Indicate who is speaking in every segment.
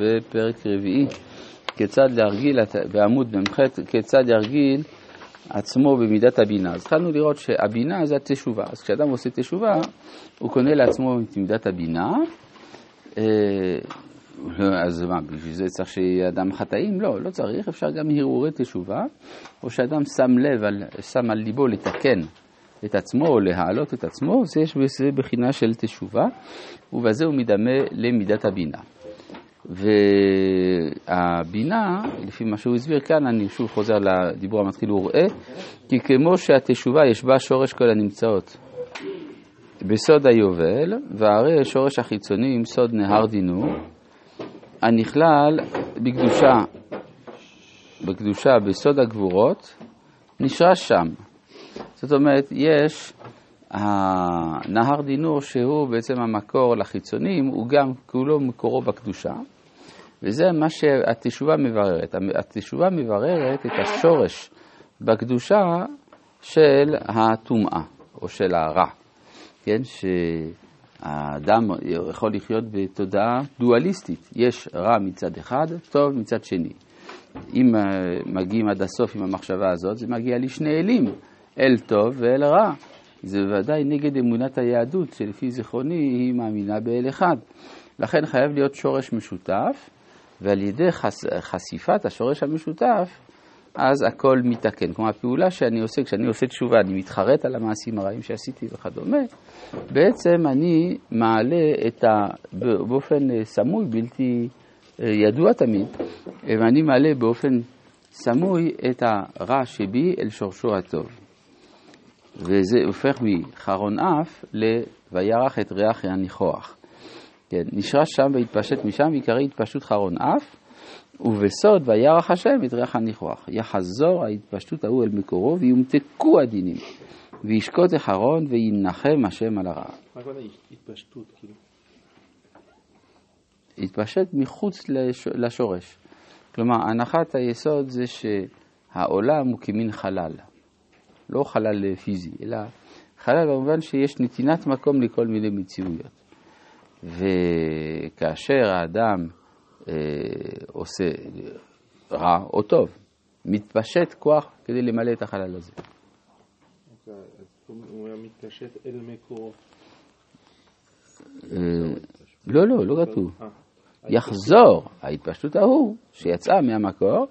Speaker 1: בפרק רביעי, כיצד להרגיל, בעמוד מ"ח, כיצד ירגיל עצמו במידת הבינה. אז התחלנו לראות שהבינה זה התשובה. אז כשאדם עושה תשובה, הוא קונה לעצמו את מידת הבינה. אה, אז מה, בשביל זה צריך שיהיה אדם חטאים? לא, לא צריך, אפשר גם הרהורי תשובה, או שאדם שם לב, על, שם על ליבו לתקן את עצמו או להעלות את עצמו, זה יש בזה בחינה של תשובה, ובזה הוא מדמה למידת הבינה. והבינה, לפי מה שהוא הסביר כאן, אני שוב חוזר לדיבור המתחיל, הוא רואה, כי כמו שהתשובה יש בה שורש כל הנמצאות בסוד היובל, והרי השורש החיצוני עם סוד נהר דינו, הנכלל בקדושה, בקדושה בסוד הגבורות, נשרש שם. זאת אומרת, יש הנהר דינור שהוא בעצם המקור לחיצונים, הוא גם כולו מקורו בקדושה, וזה מה שהתשובה מבררת. התשובה מבררת את השורש בקדושה של הטומאה, או של הרע. כן, שהאדם יכול לחיות בתודעה דואליסטית. יש רע מצד אחד, טוב מצד שני. אם מגיעים עד הסוף עם המחשבה הזאת, זה מגיע לשני אלים, אל טוב ואל רע. זה ודאי נגד אמונת היהדות, שלפי זיכרוני היא מאמינה באל אחד. לכן חייב להיות שורש משותף, ועל ידי חש... חשיפת השורש המשותף, אז הכל מתקן. כלומר, הפעולה שאני עושה, כשאני עושה תשובה, אני מתחרט על המעשים הרעים שעשיתי וכדומה, בעצם אני מעלה את ה... באופן סמוי, בלתי אה, ידוע תמיד, ואני מעלה באופן סמוי את הרע שבי אל שורשו הטוב. וזה הופך מחרון אף ל"וירח את ריח הניחוח". כן, נשרש שם והתפשט משם, ועיקרי התפשטות חרון אף, ובסוד וירח השם את ריח הניחוח. יחזור ההתפשטות ההוא אל מקורו, ויומתקו הדינים, וישקוט החרון, וינחם השם על הרע.
Speaker 2: מה הכוונה התפשטות, כאילו?
Speaker 1: התפשט מחוץ לשורש. כלומר, הנחת היסוד זה שהעולם הוא כמין חלל. לא חלל פיזי, אלא חלל במובן שיש נתינת מקום לכל מיני מציאויות. וכאשר האדם אה, עושה רע או טוב, מתפשט כוח כדי למלא את החלל הזה.
Speaker 2: הוא היה מתפשט אל מקורו.
Speaker 1: אה, לא, לא, לא כתוב. אה. יחזור, ההתפשטות ההוא שיצאה מהמקור,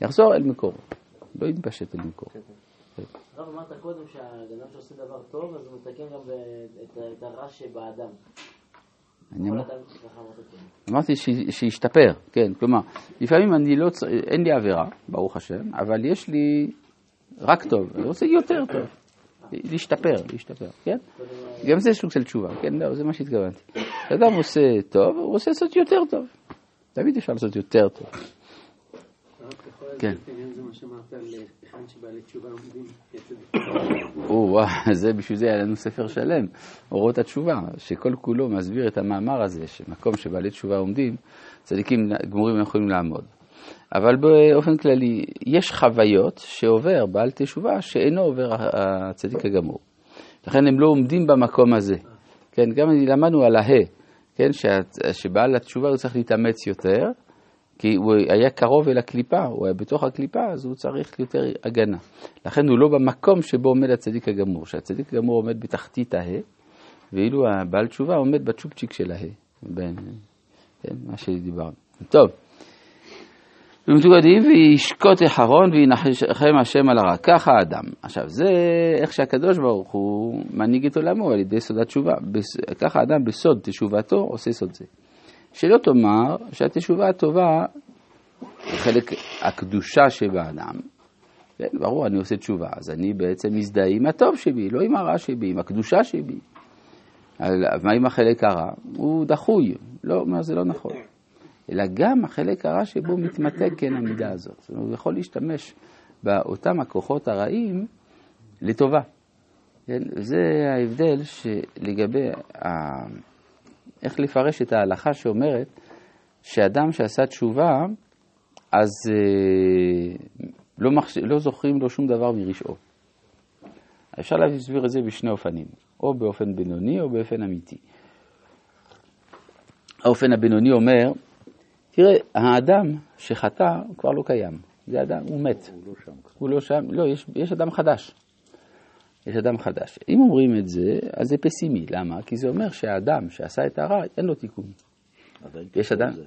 Speaker 1: יחזור אל מקורו. לא יתפשט אל מקורו. כן, כן.
Speaker 3: הרב אמרת קודם שהאדם שעושה דבר טוב, אז הוא מתקן גם את הרע שבאדם.
Speaker 1: אמרתי שישתפר, כן, כלומר, לפעמים אני לא צריך, אין לי עבירה, ברוך השם, אבל יש לי רק טוב, אני רוצה יותר טוב, להשתפר, להשתפר, כן? גם זה סוג של תשובה, כן, לא, זה מה שהתכוונתי. כשאדם עושה טוב, הוא רוצה לעשות יותר טוב. תמיד אפשר לעשות יותר טוב. כן. זה בשביל זה היה לנו ספר שלם, אורות התשובה, שכל כולו מסביר את המאמר הזה, שמקום שבעלי תשובה עומדים, צדיקים גמורים יכולים לעמוד. אבל באופן כללי, יש חוויות שעובר בעל תשובה שאינו עובר הצדיק הגמור. לכן הם לא עומדים במקום הזה. כן, גם למדנו על ההא, כן, שבעל התשובה הוא צריך להתאמץ יותר, כי הוא היה קרוב אל הקליפה, הוא היה בתוך הקליפה, אז הוא צריך יותר הגנה. לכן הוא לא במקום שבו עומד הצדיק הגמור, שהצדיק הגמור עומד בתחתית ההא, ואילו הבעל תשובה עומד בצ'ופצ'יק של ההא, כן, מה שדיברנו. טוב. ומתוגדים וישקוט אחרון וינחם השם על הרע. ככה האדם. עכשיו, זה איך שהקדוש ברוך הוא מנהיג את עולמו על ידי סוד התשובה. ככה האדם בסוד תשובתו עושה סוד זה. שלא תאמר שהתשובה הטובה היא חלק הקדושה שבאדם. כן, ברור, אני עושה תשובה, אז אני בעצם מזדהה עם הטוב שבי, לא עם הרע שבי, עם הקדושה שבי. מה עם החלק הרע? הוא דחוי, לא, זה לא נכון. אלא גם החלק הרע שבו מתמתג כן המידה הזאת. זאת אומרת, הוא יכול להשתמש באותם הכוחות הרעים לטובה. כן? זה ההבדל שלגבי ה... איך לפרש את ההלכה שאומרת שאדם שעשה תשובה, אז אה, לא, מחש... לא זוכרים לו שום דבר מרשעו. אפשר להסביר את זה בשני אופנים, או באופן בינוני או באופן אמיתי. האופן הבינוני אומר, תראה, האדם שחטא כבר לא קיים. זה אדם, הוא מת.
Speaker 4: הוא לא שם.
Speaker 1: הוא לא שם, לא, יש, יש אדם חדש. יש אדם חדש. אם אומרים את זה, אז זה פסימי. למה? כי זה אומר שהאדם שעשה את הרע, אין לו תיקון. יש אדם?
Speaker 4: לזה.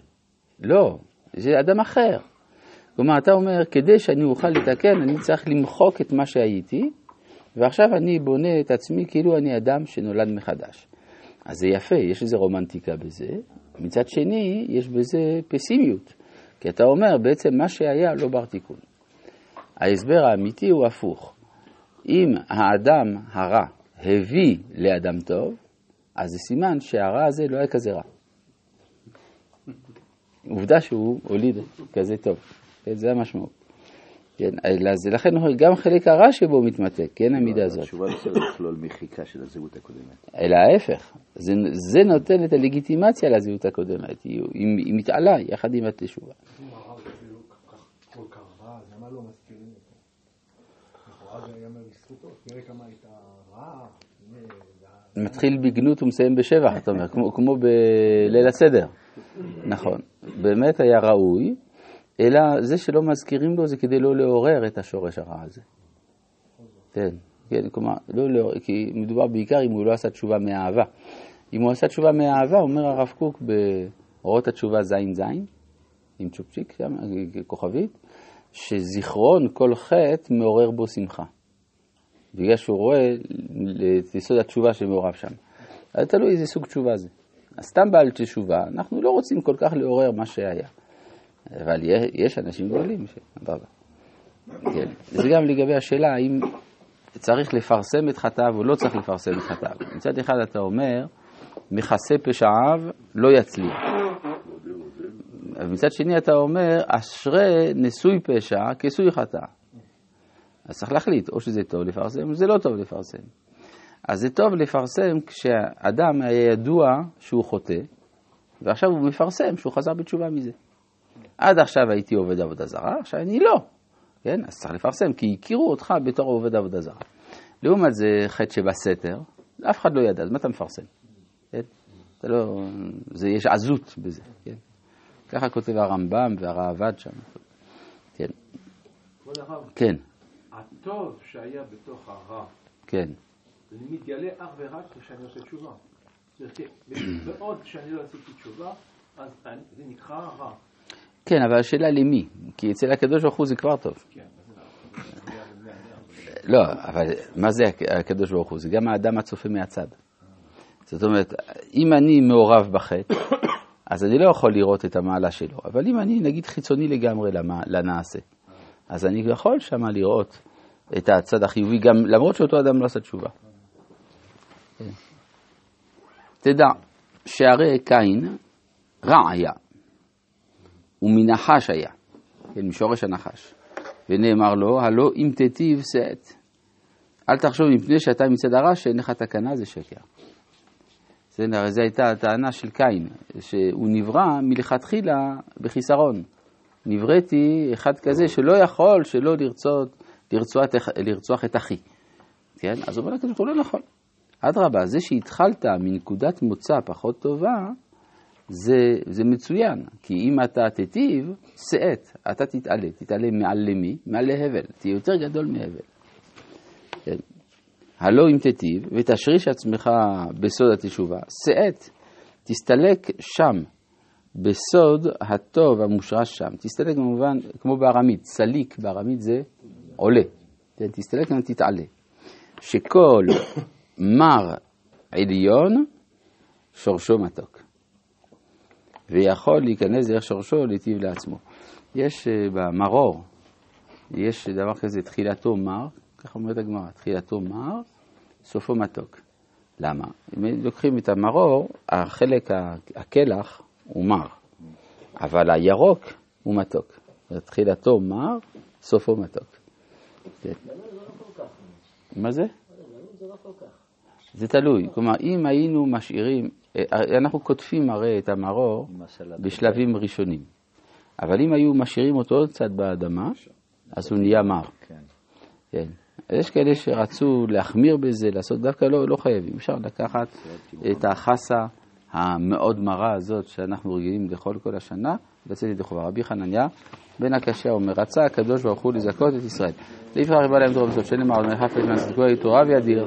Speaker 1: לא, זה אדם אחר. כלומר, אתה אומר, כדי שאני אוכל לתקן, אני צריך למחוק את מה שהייתי, ועכשיו אני בונה את עצמי כאילו אני אדם שנולד מחדש. אז זה יפה, יש איזו רומנטיקה בזה. מצד שני, יש בזה פסימיות. כי אתה אומר, בעצם מה שהיה לא בר תיקון. ההסבר האמיתי הוא הפוך. אם האדם הרע הביא לאדם טוב, אז זה סימן שהרע הזה לא היה כזה רע. עובדה שהוא הוליד כזה טוב, כן, זה המשמעות. כן, אז לכן גם חלק הרע שבו מתמתק, כן, המידה הזאת.
Speaker 4: התשובה לא צריכה לכלול מחיקה של הזהות הקודמת.
Speaker 1: אלא ההפך, זה, זה נותן את הלגיטימציה לזהות הקודמת, היא, היא, היא מתעלה יחד עם התשובה.
Speaker 5: אם הרב אפילו כל כך- רע, למה לא מזכירים אותו? לכאורה זה ייאמר לזכותו, תראה כמה היית רע, הנה, זה-
Speaker 1: מתחיל בגנות ומסיים בשבח, אתה אומר, כמו, כמו בליל הסדר. נכון, באמת היה ראוי, אלא זה שלא מזכירים לו זה כדי לא לעורר את השורש הרע הזה. כן, כן, כלומר, לא לעורר, כי מדובר בעיקר אם הוא לא עשה תשובה מאהבה. אם הוא עשה תשובה מאהבה, אומר הרב קוק באורות התשובה זין זין, עם צ'ופצ'יק שם, כוכבית, שזיכרון כל חטא מעורר בו שמחה. בגלל שהוא רואה את יסוד התשובה שמעורב שם. אז תלוי איזה סוג תשובה זה. אז סתם בעל תשובה, אנחנו לא רוצים כל כך לעורר מה שהיה. אבל יש אנשים גדולים ש... כן. זה גם לגבי השאלה האם צריך לפרסם את חטאיו או לא צריך לפרסם את חטאיו. מצד אחד אתה אומר, מכסה פשעיו לא יצליח. מצד שני אתה אומר, אשרי נשוי פשע כיסוי חטא. אז צריך להחליט, או שזה טוב לפרסם, או שזה לא טוב לפרסם. אז זה טוב לפרסם כשאדם היה ידוע שהוא חוטא, ועכשיו הוא מפרסם שהוא חזר בתשובה מזה. עד עכשיו הייתי עובד עבודה זרה, עכשיו אני לא. כן? אז צריך לפרסם, כי הכירו אותך בתור עובד עבודה זרה. לעומת זה חטא שבסתר, אף אחד לא ידע, אז מה אתה מפרסם? כן? אתה לא... זה, יש עזות בזה, כן? ככה כותב הרמב"ם והראב"ד שם. כן,
Speaker 2: כבוד הרב,
Speaker 1: כן,
Speaker 2: הטוב שהיה בתוך הרע,
Speaker 1: כן.
Speaker 2: זה מתגלה אך ורק כשאני עושה תשובה. כי- בעוד שאני לא עשיתי תשובה, אז זה נקרא רע.
Speaker 1: כן, אבל השאלה למי? כי אצל הקדוש ברוך הוא זה כבר טוב.
Speaker 2: כן, זה-
Speaker 1: לא, אבל מה זה הק- הקדוש ברוך הוא? זה גם האדם הצופה מהצד. זאת אומרת, אם אני מעורב בחטא, אז אני לא יכול לראות את המעלה שלו. אבל אם אני, נגיד, חיצוני לגמרי למע- לנעשה, אז אני יכול שמה לראות את הצד החיובי, גם למרות שאותו אדם לא עשה תשובה. תדע שהרי קין רע היה, ומנחש היה, כן, משורש הנחש. ונאמר לו, הלא אם תיטיב שאת. אל תחשוב מפני שאתה מצד הרע שאין לך תקנה, זה שקר. זה, זו הייתה הטענה של קין, שהוא נברא מלכתחילה בחיסרון. נבראתי אחד כזה שלא יכול שלא לרצות, לרצוח, לרצוח את אחי. כן? אז אומר לקדוש ברוך הוא לא נכון. אדרבה, זה שהתחלת מנקודת מוצא פחות טובה, זה, זה מצוין, כי אם אתה תיטיב, שאת, אתה תתעלה, תתעלה מעל למי? מעל להבל, תהיה יותר גדול מהבל. כן. הלא אם תיטיב, ותשריש עצמך בסוד התשובה, שאת, תסתלק שם, בסוד הטוב המושרש שם. תסתלק במובן, כמו בארמית, סליק בארמית זה עולה. כן, תסתלק גם תתעלה. שכל מר עליון, שורשו מתוק. ויכול להיכנס דרך שורשו להיטיב לעצמו. יש uh, במרור, יש דבר כזה, תחילתו מר, ככה אומרת הגמרא, תחילתו מר, סופו מתוק. למה? אם לוקחים את המרור, החלק, הקלח הוא מר, אבל הירוק הוא מתוק. תחילתו מר, סופו מתוק. כן. מה זה? זה תלוי, כלומר אם היינו משאירים, אנחנו קוטפים הרי את המרור. בשלבים ראשונים, אבל אם היו משאירים אותו עוד קצת באדמה, אז הוא נהיה מר.
Speaker 4: כן.
Speaker 1: כן. יש כאלה שרצו להחמיר בזה, לעשות דווקא לא, לא חייבים, אפשר לקחת את החסה המאוד מרה הזאת שאנחנו רגילים לאכול כל השנה, לצאת ידי חובה. רבי חנניה בן הקשיא אומר, רצה הקדוש ברוך הוא לזכות את ישראל. לפעמים ריבה להם דרום זאת, שנאמר, עוד מעשית כל תורה וידיר.